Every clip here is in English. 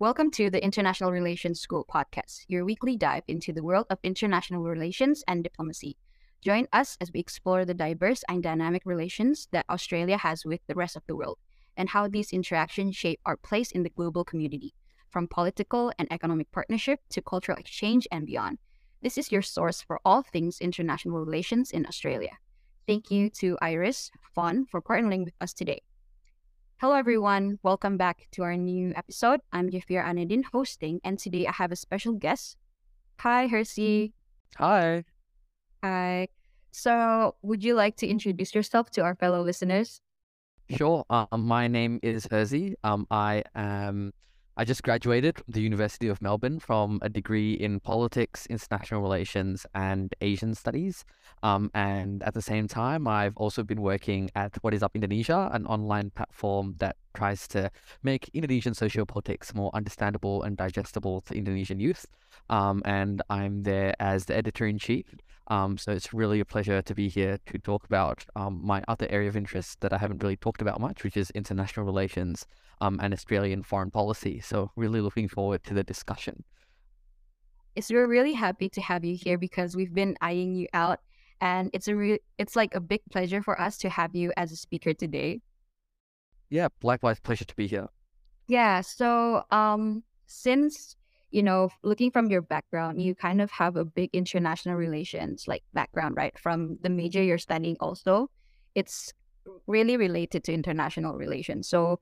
Welcome to the International Relations School podcast, your weekly dive into the world of international relations and diplomacy. Join us as we explore the diverse and dynamic relations that Australia has with the rest of the world and how these interactions shape our place in the global community, from political and economic partnership to cultural exchange and beyond. This is your source for all things international relations in Australia. Thank you to Iris Fawn for partnering with us today. Hello, everyone. Welcome back to our new episode. I'm Jafir Anadin hosting, and today I have a special guest. Hi, Hersey. Hi. Hi. So, would you like to introduce yourself to our fellow listeners? Sure. Um, my name is Hersey. Um, I am I just graduated from the University of Melbourne from a degree in politics, international relations, and Asian studies. Um, and at the same time, I've also been working at What is Up Indonesia, an online platform that tries to make Indonesian sociopolitics more understandable and digestible to Indonesian youth. Um, and I'm there as the editor in chief. Um, so it's really a pleasure to be here to talk about um, my other area of interest that I haven't really talked about much, which is international relations um, and Australian foreign policy. So really looking forward to the discussion. Yes, we're really happy to have you here because we've been eyeing you out, and it's a re- it's like a big pleasure for us to have you as a speaker today. Yeah, likewise, pleasure to be here. Yeah. So, um, since you know, looking from your background, you kind of have a big international relations like background, right? From the major you're studying, also, it's really related to international relations. So,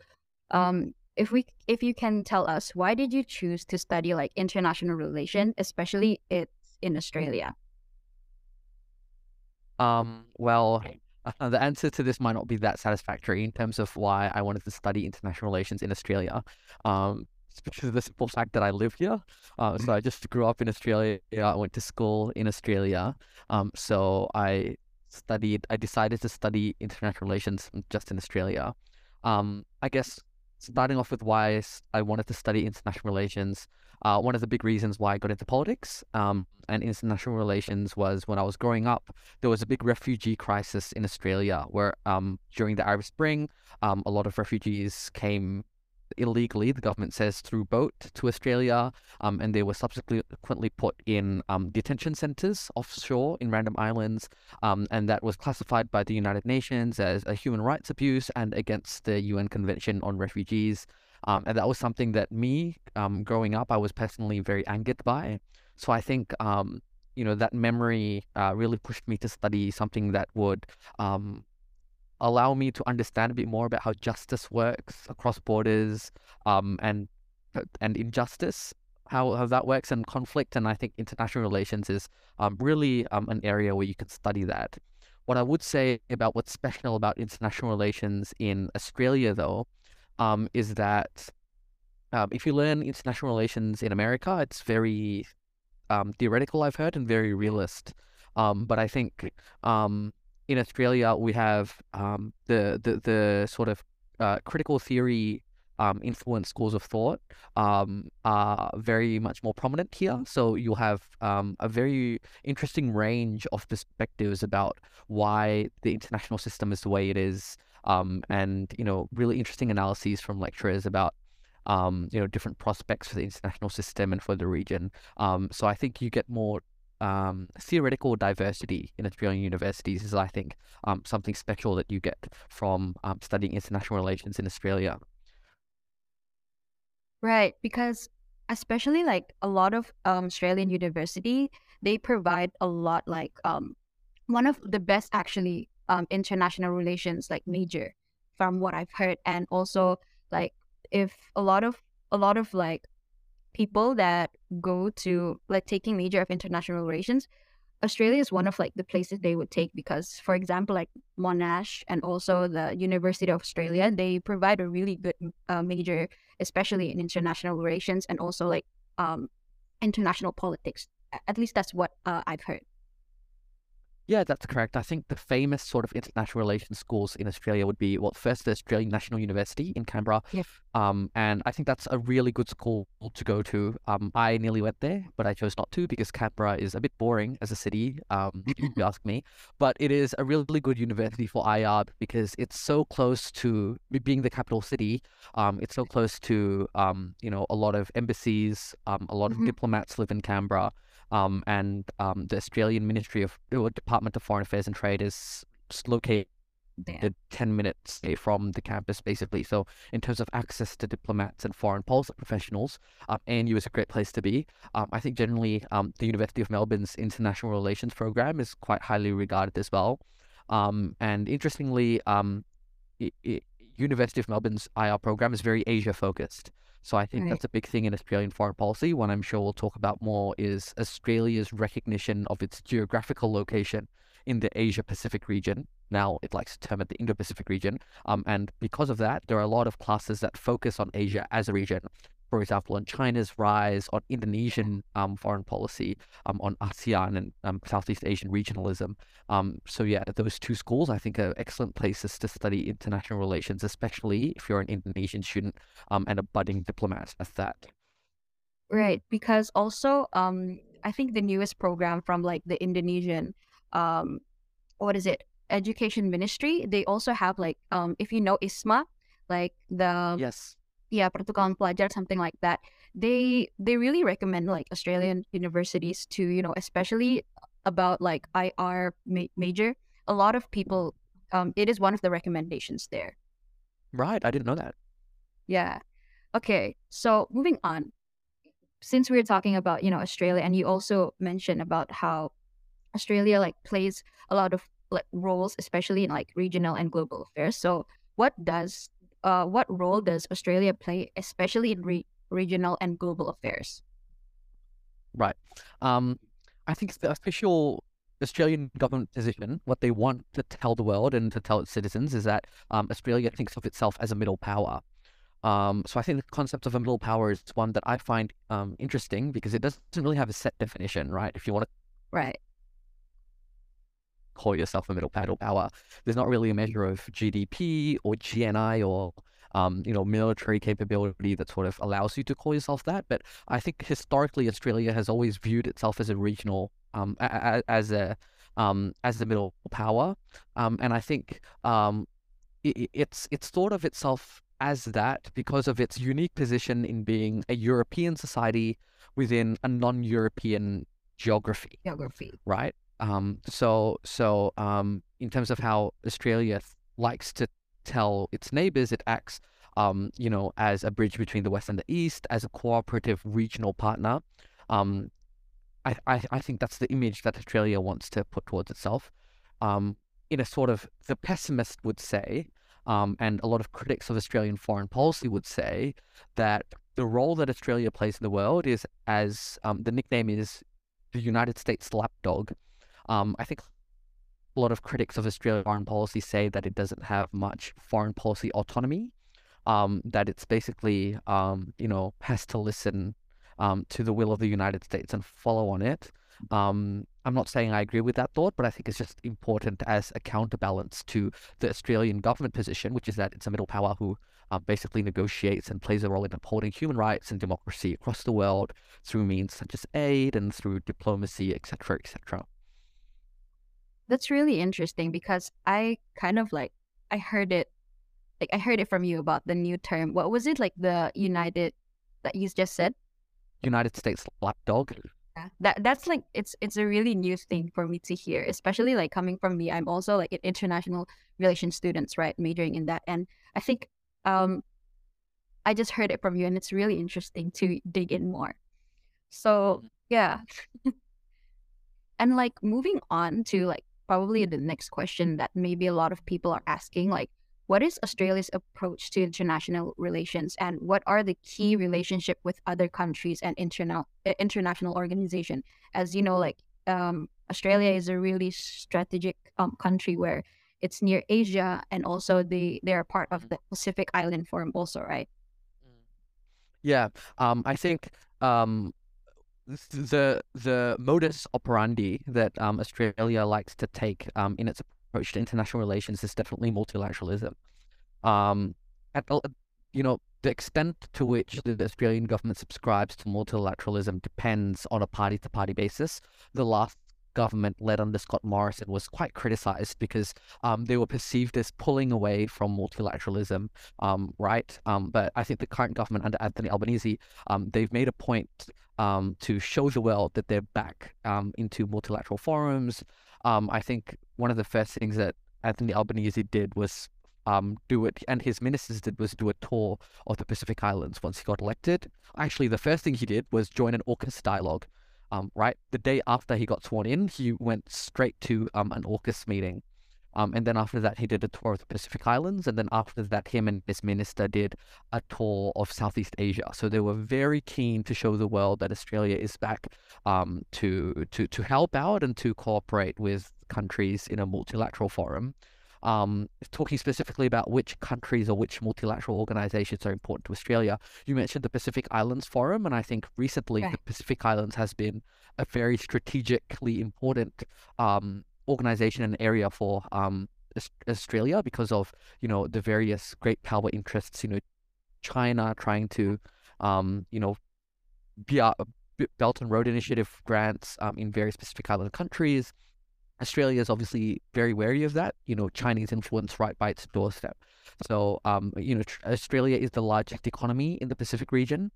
um, if we if you can tell us why did you choose to study like international relation, especially it's in Australia? Um, well, uh, the answer to this might not be that satisfactory in terms of why I wanted to study international relations in Australia. Um, it's because of the simple fact that I live here. Uh, so I just grew up in Australia. I went to school in Australia. Um, so I studied. I decided to study international relations just in Australia. Um, I guess starting off with why I wanted to study international relations, uh, one of the big reasons why I got into politics um, and international relations was when I was growing up, there was a big refugee crisis in Australia where um, during the Arab Spring, um, a lot of refugees came illegally, the government says, through boat to Australia, um, and they were subsequently put in um, detention centers offshore in random islands, um, and that was classified by the United Nations as a human rights abuse and against the UN Convention on Refugees. Um, and that was something that me, um, growing up, I was personally very angered by. So I think um, you know that memory uh, really pushed me to study something that would um, allow me to understand a bit more about how justice works across borders um, and uh, and injustice how, how that works and conflict and i think international relations is um, really an area where you can study that what i would say about what's special about international relations in australia though um, is that um, if you learn international relations in america it's very um, theoretical i've heard and very realist but i think in Australia, we have um, the, the the sort of uh, critical theory um, influenced schools of thought um, are very much more prominent here. So you'll have um, a very interesting range of perspectives about why the international system is the way it is, um, and you know, really interesting analyses from lecturers about. Um, you know, different prospects for the international system and for the region. Um, so I think you get more um, theoretical diversity in Australian universities is, I think, um, something special that you get from um, studying international relations in Australia. Right, because especially like a lot of um, Australian university, they provide a lot like one of the best actually um, international relations like major from what I've heard, and also like if a lot of a lot of like people that go to like taking major of international relations, Australia is one of like the places they would take because, for example, like Monash and also the University of Australia, they provide a really good uh, major, especially in international relations and also like um, international politics. At least that's what uh, I've heard. Yeah, that's correct. I think the famous sort of international relations schools in Australia would be well, first the Australian National University in Canberra, um, and I think that's a really good school to go to. Um, I nearly went there, but I chose not to because Canberra is a bit boring as a city, um, if you ask me. But it is a really good university for IR because it's so close to being the capital city. Um, it's so close to um, you know, a lot of embassies. Um, a lot of Mhm. diplomats live in Canberra um, and um, the Australian Ministry of or Department of Foreign Affairs and Trade is located Damn. 10 minutes away from the campus, basically. So, in terms of access to diplomats and foreign policy professionals, um, ANU is a great place to be. Um, I think generally um, the University of Melbourne's international relations program is quite highly regarded as well. Um, and interestingly, um, i i University of Melbourne's IR program is very Asia focused. So I think Right. that's a big thing in Australian foreign policy. One I'm sure we'll talk about more is Australia's recognition of its geographical location in the Asia Pacific region. Now it likes to term it the Indo Pacific region. Um, and because of that, there are a lot of classes that focus on Asia as a region. For example, on China's rise, on Indonesian um, foreign policy, um, on ASEAN and um, Southeast Asian regionalism. Um, so yeah, those two schools I think are excellent places to study international relations, especially if you're an Indonesian student um, and a budding diplomat at that. Right, because also um I think the newest program from like the Indonesian um what is it? Education Ministry, they also have like um if you know IISMA, like the Yes. Yeah, pertukaran pelajar something like that. They they really recommend like Australian universities to, you know, especially about like IR ma- major. A lot of people um it is one of the recommendations there. Right. I didn't know that. Yeah. Okay. So moving on. Since we are talking about, you know, Australia and you also mentioned about how Australia like plays a lot of like roles, especially in like regional and global affairs. So what does uh what role does Australia play, especially in re- regional and global affairs? Right. Um, I think the official Australian government position, what they want to tell the world and to tell its citizens, is that um, Australia thinks of itself as a middle power. Um, so I think the concept of a middle power is one that I find um, interesting because it doesn't really have a set definition, right? If you want to Right. Call yourself a middle paddle power. There's not really a measure of GDP or GNI or um, you know military capability that sort of allows you to call yourself that. But I think historically Australia has always viewed itself as a regional um, a- a- as a um, as the middle power, um, and I think um, i i- it's it's thought of itself as that because of its unique position in being a European society within a non-European geography Geography. right? Um, so so um, in terms of how Australia th- likes to tell its neighbors, it acts, um, you know, as a bridge between the West and the East, as a cooperative regional partner. Um, I, I I think that's the image that Australia wants to put towards itself. Um, in a sort of the pessimist would say, um, and a lot of critics of Australian foreign policy would say that the role that Australia plays in the world is as um, the nickname is the United States lapdog. Um, I think a lot of critics of Australian foreign policy say that it doesn't have much foreign policy autonomy, um, that it's basically, um, you know, has to listen um, to the will of the United States and follow on it. Um, I'm not saying I agree with that thought, but I think it's just important as a counterbalance to the Australian government position, which is that it's a middle power who uh, basically negotiates and plays a role in upholding human rights and democracy across the world through means such as aid and through diplomacy, etc., etc. That's really interesting because I kind of like I heard it like I heard it from you about the new term. What was it like the United that you just said? United States lapdog. Yeah. That that's like it's it's a really new thing for me to hear, especially like coming from me. I'm also like an international relations students, right? Majoring in that. And I think um I just heard it from you and it's really interesting to dig in more. So yeah. and like moving on to like probably the next question that maybe a lot of people are asking, like what is Australia's approach to international relations and what are the key relationship with other countries and internal uh, international organization? As you know, like um, Australia is a really strategic um, country where it's near Asia and also they they are part of the Pacific Island Forum also, right? Yeah, um, I think um, the the modus operandi that um, Australia likes to take um, in its approach to international relations is definitely multilateralism. Um, at you know the extent to which the Australian government subscribes to multilateralism depends on a party to party basis. The last government led under Scott Morrison was quite criticized because um, they were perceived as pulling away from multilateralism, um, right? Um, but I think the current government under Anthony Albanese, um, they've made a point um, to show the world that they're back um, into multilateral forums. I think one of the first things that Anthony Albanese did was um, do it, and his ministers did was do a tour of the Pacific Islands once he got elected. Actually, the first thing he did was join an AUKUS dialogue um, right, the day after he got sworn in, he went straight to um, an AUKUS meeting. Um, and then after that, he did a tour of the Pacific Islands. And then after that, him and his minister did a tour of Southeast Asia. So they were very keen to show the world that Australia is back um, to, to, to help out and to cooperate with countries in a multilateral forum um, talking specifically about which countries or which multilateral organizations are important to Australia, you mentioned the Pacific Islands Forum, and I think recently right. the Pacific Islands has been a very strategically important um, organization and area for um, Australia because of you know the various great power interests. You know, China trying to um, you know be a Belt and Road Initiative grants um, in various Pacific Island countries. Australia is obviously very wary of that. You know, Chinese influence right by its doorstep. So, um, you know, tr- Australia is the largest economy in the Pacific region,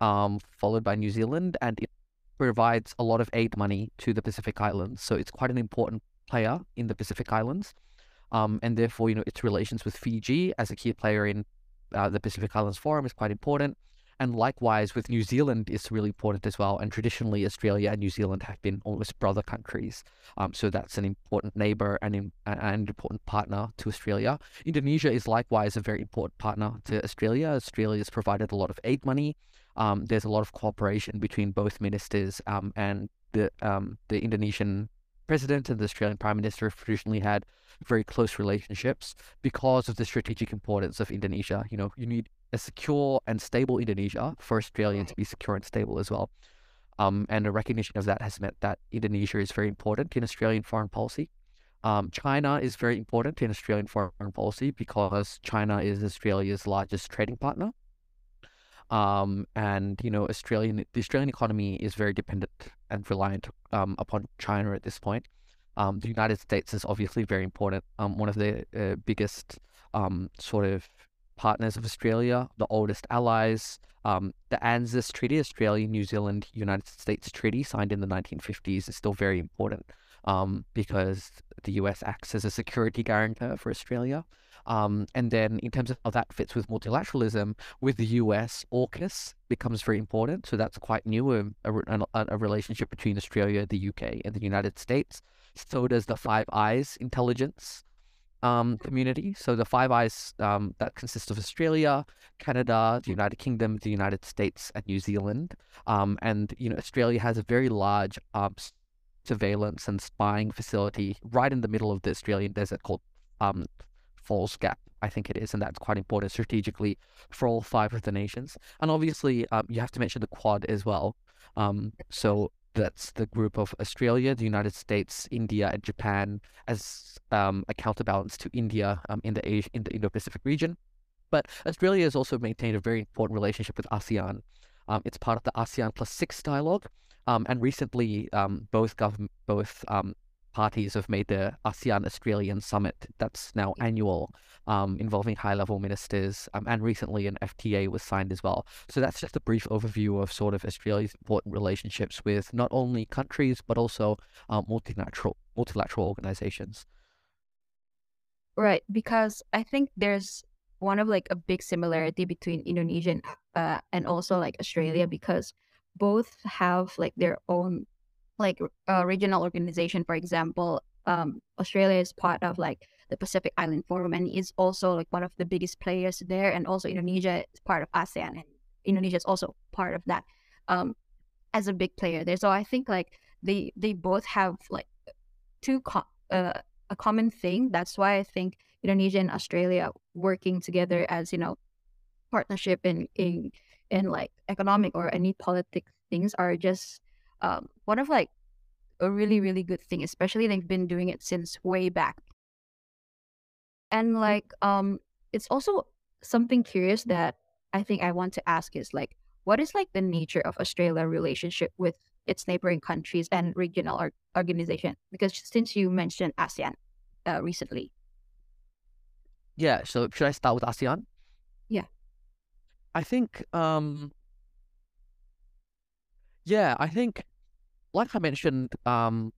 um, followed by New Zealand, and it provides a lot of aid money to the Pacific Islands. So it's quite an important player in the Pacific Islands, um, and therefore, you know, its relations with Fiji as a key player in uh, the Pacific Islands Forum is quite important. And likewise with New Zealand it's really important as well. And traditionally, Australia and New Zealand have been almost brother countries. Um, so that's an important neighbor and an, an important partner to Australia. Indonesia is likewise a very important partner to Australia. Australia has provided a lot of aid money. Um, there's a lot of cooperation between both ministers um, and the um, the Indonesian president and the Australian prime minister have traditionally had very close relationships because of the strategic importance of Indonesia. You know, you need a secure and stable Indonesia for Australia to be secure and stable as well. Um, and a recognition of that has meant that Indonesia is very important in Australian foreign policy. Um, China is very important in Australian foreign policy because China is Australia's largest trading partner. Um, and you know, Australian the Australian economy is very dependent and reliant um, upon China at this point. Um, the United States is obviously very important. Um, one of the uh, biggest um, sort of partners of Australia, the oldest allies. Um, the ANZUS Treaty, Australia, New Zealand, United States Treaty, signed in the 1950s, is still very important because the US acts as a security guarantor for Australia. Um, and then, in terms of how that fits with multilateralism, with the US, AUKUS becomes very important. So that's quite new, um, a, a, a relationship between Australia, the UK, and the United States. So does the Five Eyes intelligence um, community. So the Five Eyes um, that consists of Australia, Canada, the United Kingdom, the United States, and New Zealand. Um, and you know, Australia has a very large um, surveillance and spying facility right in the middle of the Australian desert called um, Falls Gap. I think it is, and that's quite important strategically for all five of the nations. And obviously, um, you have to mention the Quad as well. so that's the group of Australia, the United States, India, and Japan as um, a counterbalance to India um, in the Asia, in the Indo-Pacific region. But Australia has also maintained a very important relationship with ASEAN. Um, it's part of the ASEAN Plus Six dialogue, um, and recently um, both government, both um, parties have made the ASEAN Australian Summit that's now annual, um, involving high level ministers. Um, and recently an FTA was signed as well. So that's just a brief overview of sort of Australia's important relationships with not only countries, but also um, multilateral, multilateral organizations. Right. Because I think there's one of like a big similarity between Indonesia uh, and also like Australia because both have like their own like a regional organization, for example, um, Australia is part of like the Pacific Island Forum and is also like one of the biggest players there. And also Indonesia is part of ASEAN and Indonesia is also part of that um, as a big player there. So I think like they they both have like two co- uh, a common thing. That's why I think Indonesia and Australia working together as you know partnership in in in like economic or any politics things are just um, one of like a really really good thing, especially they've been doing it since way back. And like um, it's also something curious that I think I want to ask is like, what is like the nature of Australia relationship with its neighboring countries and regional or- organization? Because since you mentioned ASEAN uh, recently, Yeah, so should I start with ASEAN? Yeah. I think um yeah, I think like I mentioned, um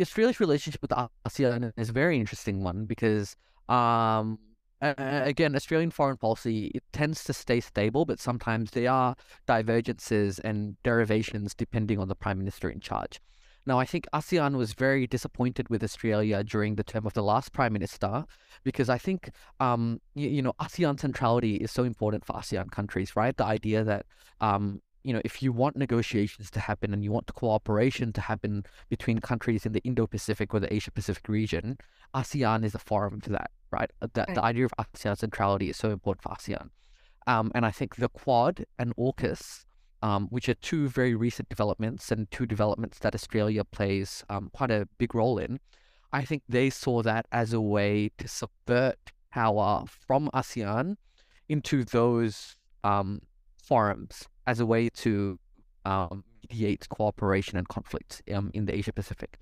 Australia's relationship with ASEAN is a very interesting one because um again, Australian foreign policy it tends to stay stable, but sometimes there are divergences and derivations depending on the prime minister in charge. Now, I think ASEAN was very disappointed with Australia during the term of the last prime minister because I think um you, you know ASEAN centrality is so important for ASEAN countries, right? The idea that um you know if you want negotiations to happen and you want cooperation to happen between countries in the Indo-Pacific or the Asia-Pacific region, ASEAN is a forum for that, right? Uh, The, Right. the idea of ASEAN centrality is so important for ASEAN. Um, and I think the Quad and AUKUS, um, which are two very recent developments and two developments that Australia plays um, quite a big role in, I think they saw that as a way to subvert power from ASEAN into those um, forums as a way to um, mediate cooperation and conflict um, in the Asia Pacific.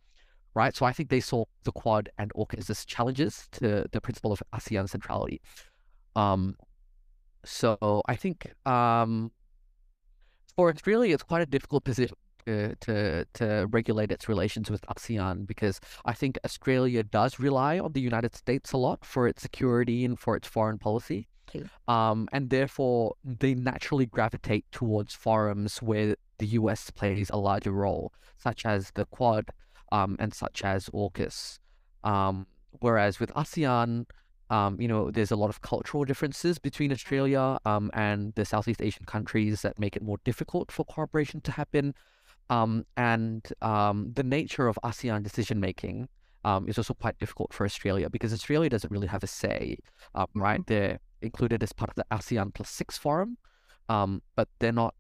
Right, so I think they saw the Quad and AUKUS as challenges to the principle of ASEAN centrality. Um, so I think um, for Australia, it's quite a difficult position to, to to regulate its relations with ASEAN because I think Australia does rely on the United States a lot for its security and for its foreign policy. Okay. Um, and therefore, they naturally gravitate towards forums where the US plays a larger role, such as the Quad um, and such as AUKUS. Um, whereas with ASEAN, um, you know, there's a lot of cultural differences between Australia um, and the Southeast Asian countries that make it more difficult for cooperation to happen. Um, and um, the nature of ASEAN decision making um, is also quite difficult for Australia because Australia doesn't really have a say, um, right? They're included as part of the ASEAN Plus Six Forum, um, but they're not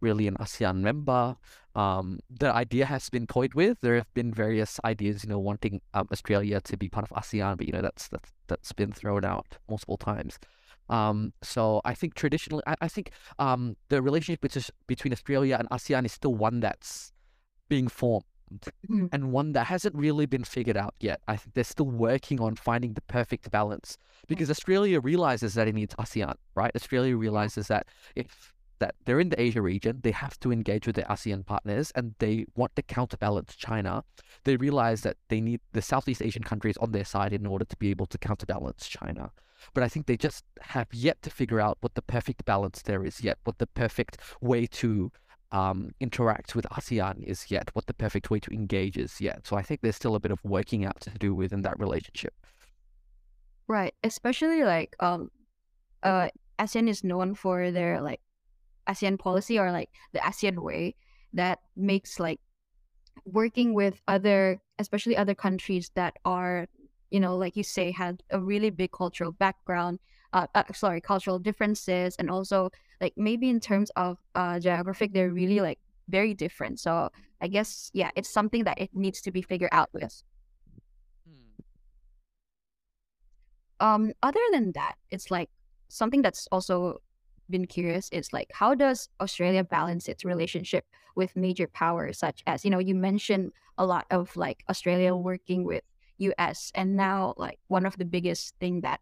really an ASEAN member. Um, the idea has been toyed with. There have been various ideas, you know, wanting um, Australia to be part of ASEAN, but you know that's that's that's been thrown out multiple times. Um, so I think traditionally, I, I think um, the relationship between between Australia and ASEAN is still one that's being formed Mhm. and one that hasn't really been figured out yet. I think they're still working on finding the perfect balance because Australia realizes that it needs ASEAN, right? Australia realizes that if that they're in the Asia region, they have to engage with their ASEAN partners and they want to counterbalance China. They realize that they need the Southeast Asian countries on their side in order to be able to counterbalance China. But I think they just have yet to figure out what the perfect balance there is yet, what the perfect way to um, interact with ASEAN is yet, what the perfect way to engage is yet. So I think there's still a bit of working out to do within that relationship. right? Especially like um, uh, ASEAN is known for their like ASEAN policy or like the ASEAN way that makes like working with other, especially other countries that are, you know, like you say, had a really big cultural background. Uh, uh, sorry, cultural differences, and also like maybe in terms of uh geographic, they're really like very different. So I guess yeah, it's something that it needs to be figured out with. Um, other than that, it's like something that's also been curious is like how does Australia balance its relationship with major powers such as you know you mentioned a lot of like Australia working with US and now like one of the biggest thing that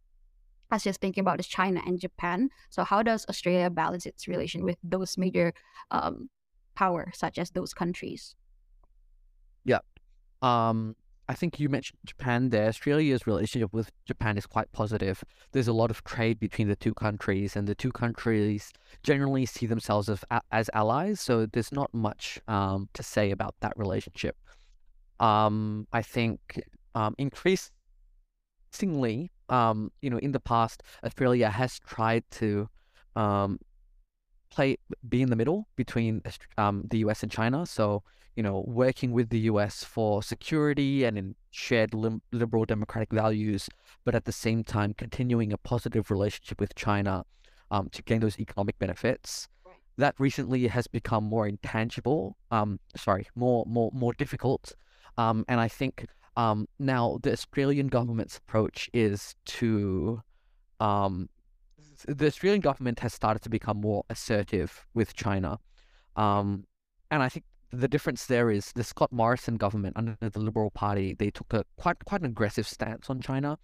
I was just thinking about is China and Japan. So how does Australia balance its relation with those major um power such as those countries? Yeah. Um, I think you mentioned Japan there. Australia's relationship with Japan is quite positive. There's a lot of trade between the two countries, and the two countries generally see themselves as, as allies. So there's not much um, to say about that relationship. Um, I think um, increasingly, um, you know, in the past, Australia has tried to um, play be in the middle between um, the US and China. So you know, working with the US for security and in shared lim- liberal democratic values, but at the same time continuing a positive relationship with China um, to gain those economic benefits. Right. that recently has become more intangible. Um, sorry, more more more difficult. Um, and I think um, now the Australian government's approach is to um, the Australian government has started to become more assertive with China. Um, and I think the difference there is the Scott Morrison government under the Liberal Party, they took a quite quite an aggressive stance on China.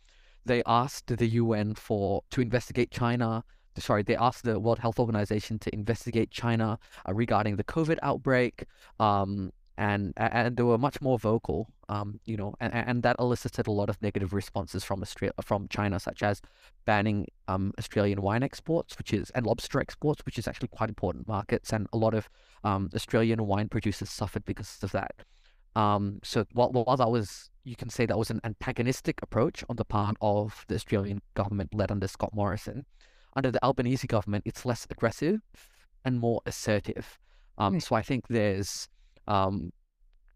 They asked the UN for to investigate China. Sorry, they asked the World Health Organization to investigate China uh, regarding the COVID outbreak. Um, and and they were much more vocal, um, you know, and, and that elicited a lot of negative responses from Australia, from China, such as banning um, Australian wine exports, which is and lobster exports, which is actually quite important markets, and a lot of um, Australian wine producers suffered because of that. Um, so while, while that was, you can say that was an antagonistic approach on the part of the Australian government led under Scott Morrison. Under the Albanese government, it's less aggressive and more assertive. Um, so I think there's um,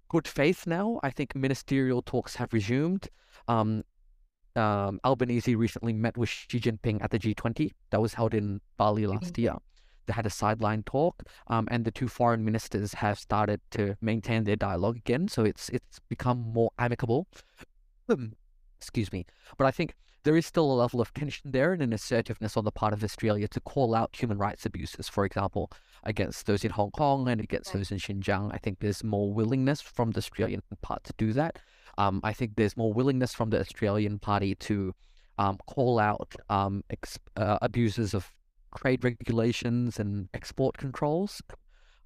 good faith now. I think ministerial talks have resumed. Um, um, Albanese recently met with Xi Jinping at the G20 that was held in Bali last mm-hmm. year. They had a sideline talk, um, and the two foreign ministers have started to maintain their dialogue again. So it's it's become more amicable. Excuse me, but I think there is still a level of tension there and an assertiveness on the part of Australia to call out human rights abuses, for example, against those in Hong Kong and against those in Xinjiang. I think there's more willingness from the Australian part to do that. Um, I think there's more willingness from the Australian party to um, call out um, ex- uh, abuses of trade regulations and export controls.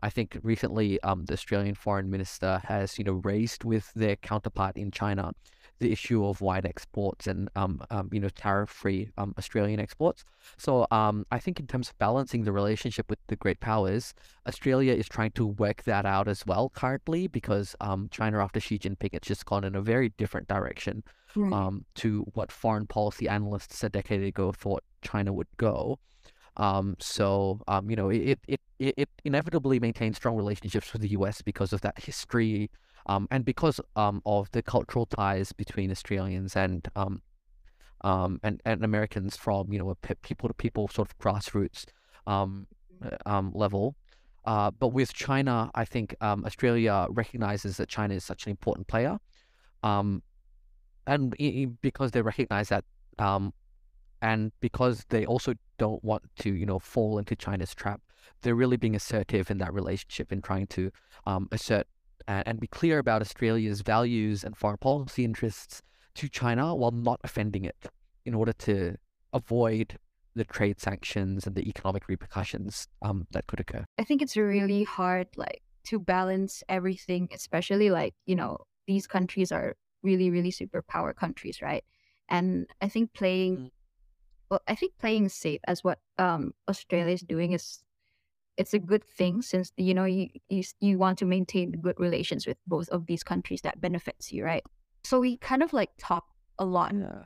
I think recently um, the Australian foreign minister has, you know, raised with their counterpart in China the issue of wide exports and um, um you know tariff-free um, Australian exports. So um, I think in terms of balancing the relationship with the great powers, Australia is trying to work that out as well currently because um, China after Xi Jinping it's just gone in a very different direction right. um, to what foreign policy analysts a decade ago thought China would go. Um, so um, you know it, it it it inevitably maintains strong relationships with the U.S. because of that history um, and because um, of the cultural ties between Australians and um, um, and, and Americans from you know a people to people sort of grassroots um, uh, um, level. Uh, but with China, I think um, Australia recognizes that China is such an important player, um, and because they recognize that, um, and because they also don't want to, you know, fall into China's trap, they're really being assertive in that relationship in trying to um, assert and, and be clear about Australia's values and foreign policy interests to China while not offending it in order to avoid the trade sanctions and the economic repercussions um, that could occur. I think it's really hard, like, to balance everything, especially like, you know, these countries are really, really superpower countries, right? And I think playing, mm. well, I think playing safe as what um, Australia is doing is it's a good thing since you know you, you you want to maintain good relations with both of these countries that benefits you right so we kind of like talk a lot yeah.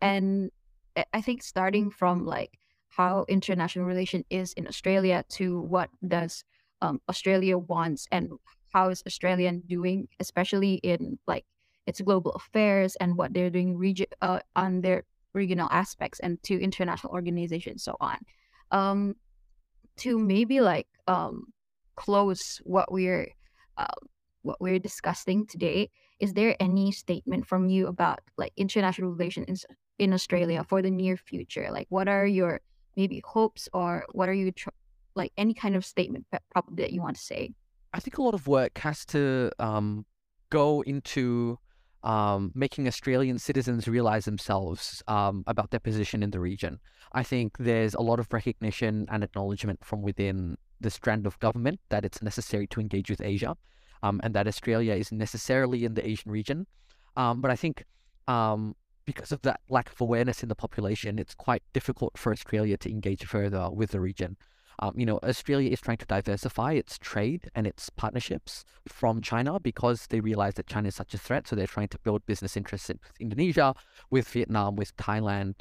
and i think starting from like how international relation is in australia to what does um, australia wants and how is australia doing especially in like its global affairs and what they're doing region uh, on their regional aspects and to international organizations so on um to maybe like um close what we're uh, what we're discussing today is there any statement from you about like international relations in australia for the near future? Like what are your maybe hopes or what are you tr- like any kind of statement probably that you want to say? I think a lot of work has to um, go into um, making Australian citizens realize themselves um, about their position in the region. I think there's a lot of recognition and acknowledgement from within the strand of government that it's necessary to engage with Asia um, and that Australia is necessarily in the Asian region. Um, but I think um, because of that lack of awareness in the population, it's quite difficult for Australia to engage further with the region. Um, you know, Australia is trying to diversify its trade and its partnerships from China because they realize that China is such a threat. So they're trying to build business interests with Indonesia, with Vietnam, with Thailand,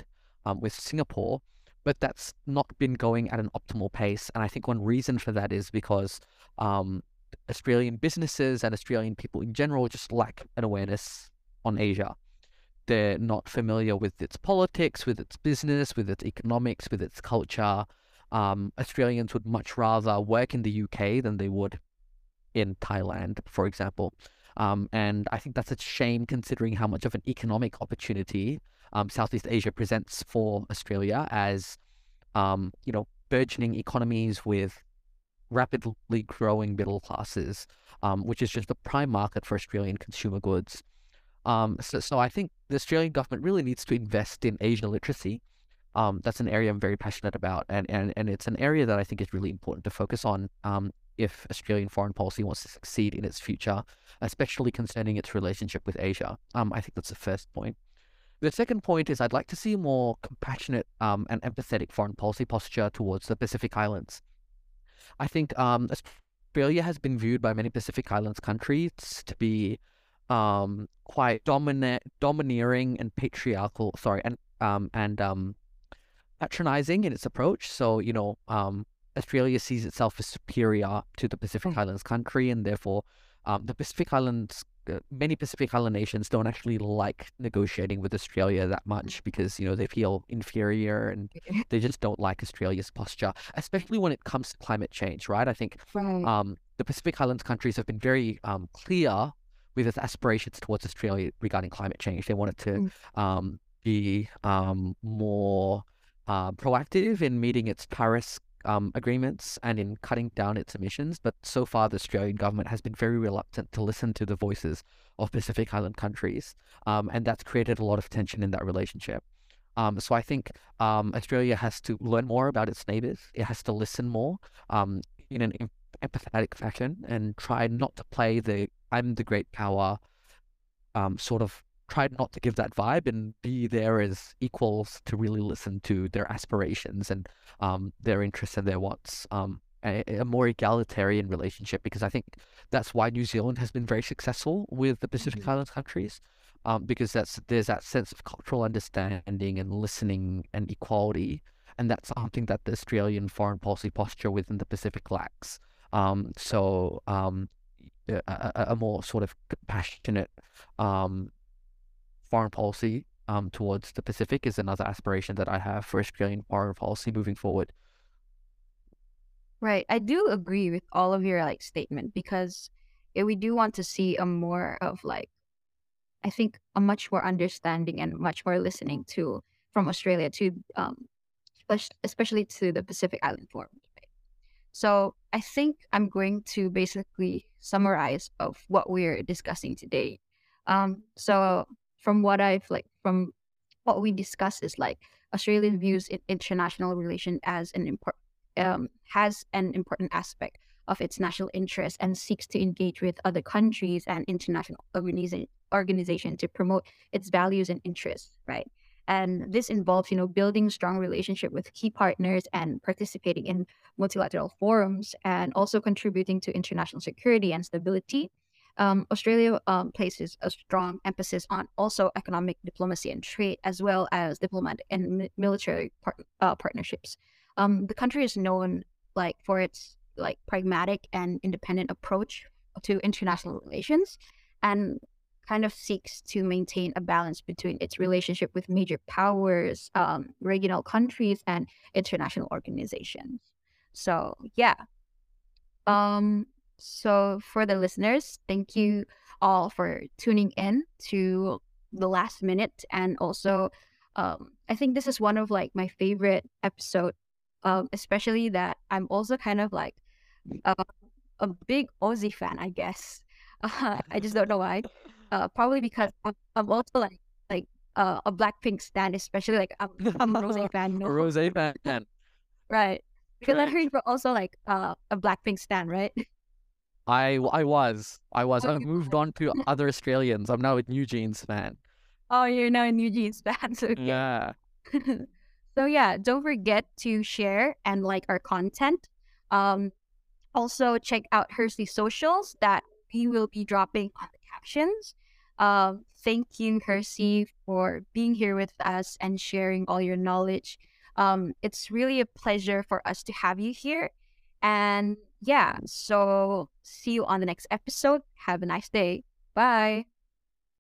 um, with Singapore. But that's not been going at an optimal pace. And I think one reason for that is because um, Australian businesses and Australian people in general just lack an awareness on Asia. They're not familiar with its politics, with its business, with its economics, with its culture um, Australians would much rather work in the UK than they would in Thailand, for example. Um, and I think that's a shame considering how much of an economic opportunity um, Southeast Asia presents for Australia as, um, you know, burgeoning economies with rapidly growing middle classes, um, which is just the prime market for Australian consumer goods. Um, so, so I think the Australian government really needs to invest in Asian literacy. Um, that's an area I'm very passionate about, and, and, and it's an area that I think is really important to focus on um, if Australian foreign policy wants to succeed in its future, especially concerning its relationship with Asia. Um, I think that's the first point. The second point is I'd like to see a more compassionate um, and empathetic foreign policy posture towards the Pacific Islands. I think um, Australia has been viewed by many Pacific Islands countries to be um, quite dominant, domineering and patriarchal. Sorry, and um, and um, patronizing in its approach. So you know, um, Australia sees itself as superior to the Pacific mm. Islands country, and therefore, um, the Pacific Islands, uh, many Pacific Island nations don't actually like negotiating with Australia that much because you know they feel inferior and they just don't like Australia's posture, especially when it comes to climate change. Right? I think um, the Pacific Islands countries have been very um, clear with its aspirations towards Australia regarding climate change. They wanted to mm. um, be um, more uh, proactive in meeting its Paris um, agreements and in cutting down its emissions. But so far, the Australian government has been very reluctant to listen to the voices of Pacific Island countries. Um, and that's created a lot of tension in that relationship. Um, so I think um, Australia has to learn more about its neighbors. It has to listen more um, in an empathetic fashion and try not to play the I'm the great power um, sort of try not to give that vibe and be there as equals to really listen to their aspirations and um, their interests and their wants. Um, a, a, more egalitarian relationship because I think that's why New Zealand has been very successful with the Pacific mm-hmm. Islands countries. Um, because that's there's that sense of cultural understanding and listening and equality, and that's something that the Australian foreign policy posture within the Pacific lacks. Um, so um, a, a, more sort of compassionate um, foreign policy um, towards the Pacific is another aspiration that I have for Australian foreign policy moving forward. Right. I do agree with all of your like statement because we do want to see a more of like I think a much more understanding and much more listening to from Australia to um especially to the Pacific Island Forum. So I think I'm going to basically summarize of what we're discussing today. Um, so from what I've like from what we discussed is like Australia views international relation as an important um, has an important aspect of its national interest and seeks to engage with other countries and international organization organization to promote its values and interests, right? And this involves, you know, building strong relationship with key partners and participating in multilateral forums and also contributing to international security and stability um, Australia um, places a strong emphasis on also economic diplomacy and trade, as well as diplomatic and military par- uh, partnerships. Um, the country is known like for its like pragmatic and independent approach to international relations, and kind of seeks to maintain a balance between its relationship with major powers, um, regional countries, and international organizations. So yeah. Um, so, for the listeners, thank you all for tuning in to the last minute. And also, um, I think this is one of like my favorite episode, um, especially that I'm also kind of like uh, a big Aussie fan, I guess. Uh, I just don't know why. Uh, probably because I'm, I'm also like like uh, a Blackpink stan, especially like I'm, I'm a Rosé fan. No? A Rosé fan. right. Because I heard you're also like uh, a Blackpink stan, right? I I was I was. I moved on to other Australians. I'm now a NewJeans fan. Oh, you're now a NewJeans fan. So yeah. so yeah, don't forget to share and like our content. Um, also check out Hersey socials that we will be dropping on the captions. Um, thank you, Hersey, for being here with us and sharing all your knowledge. Um, it's really a pleasure for us to have you here. And yeah, so see you on the next episode. Have a nice day. Bye.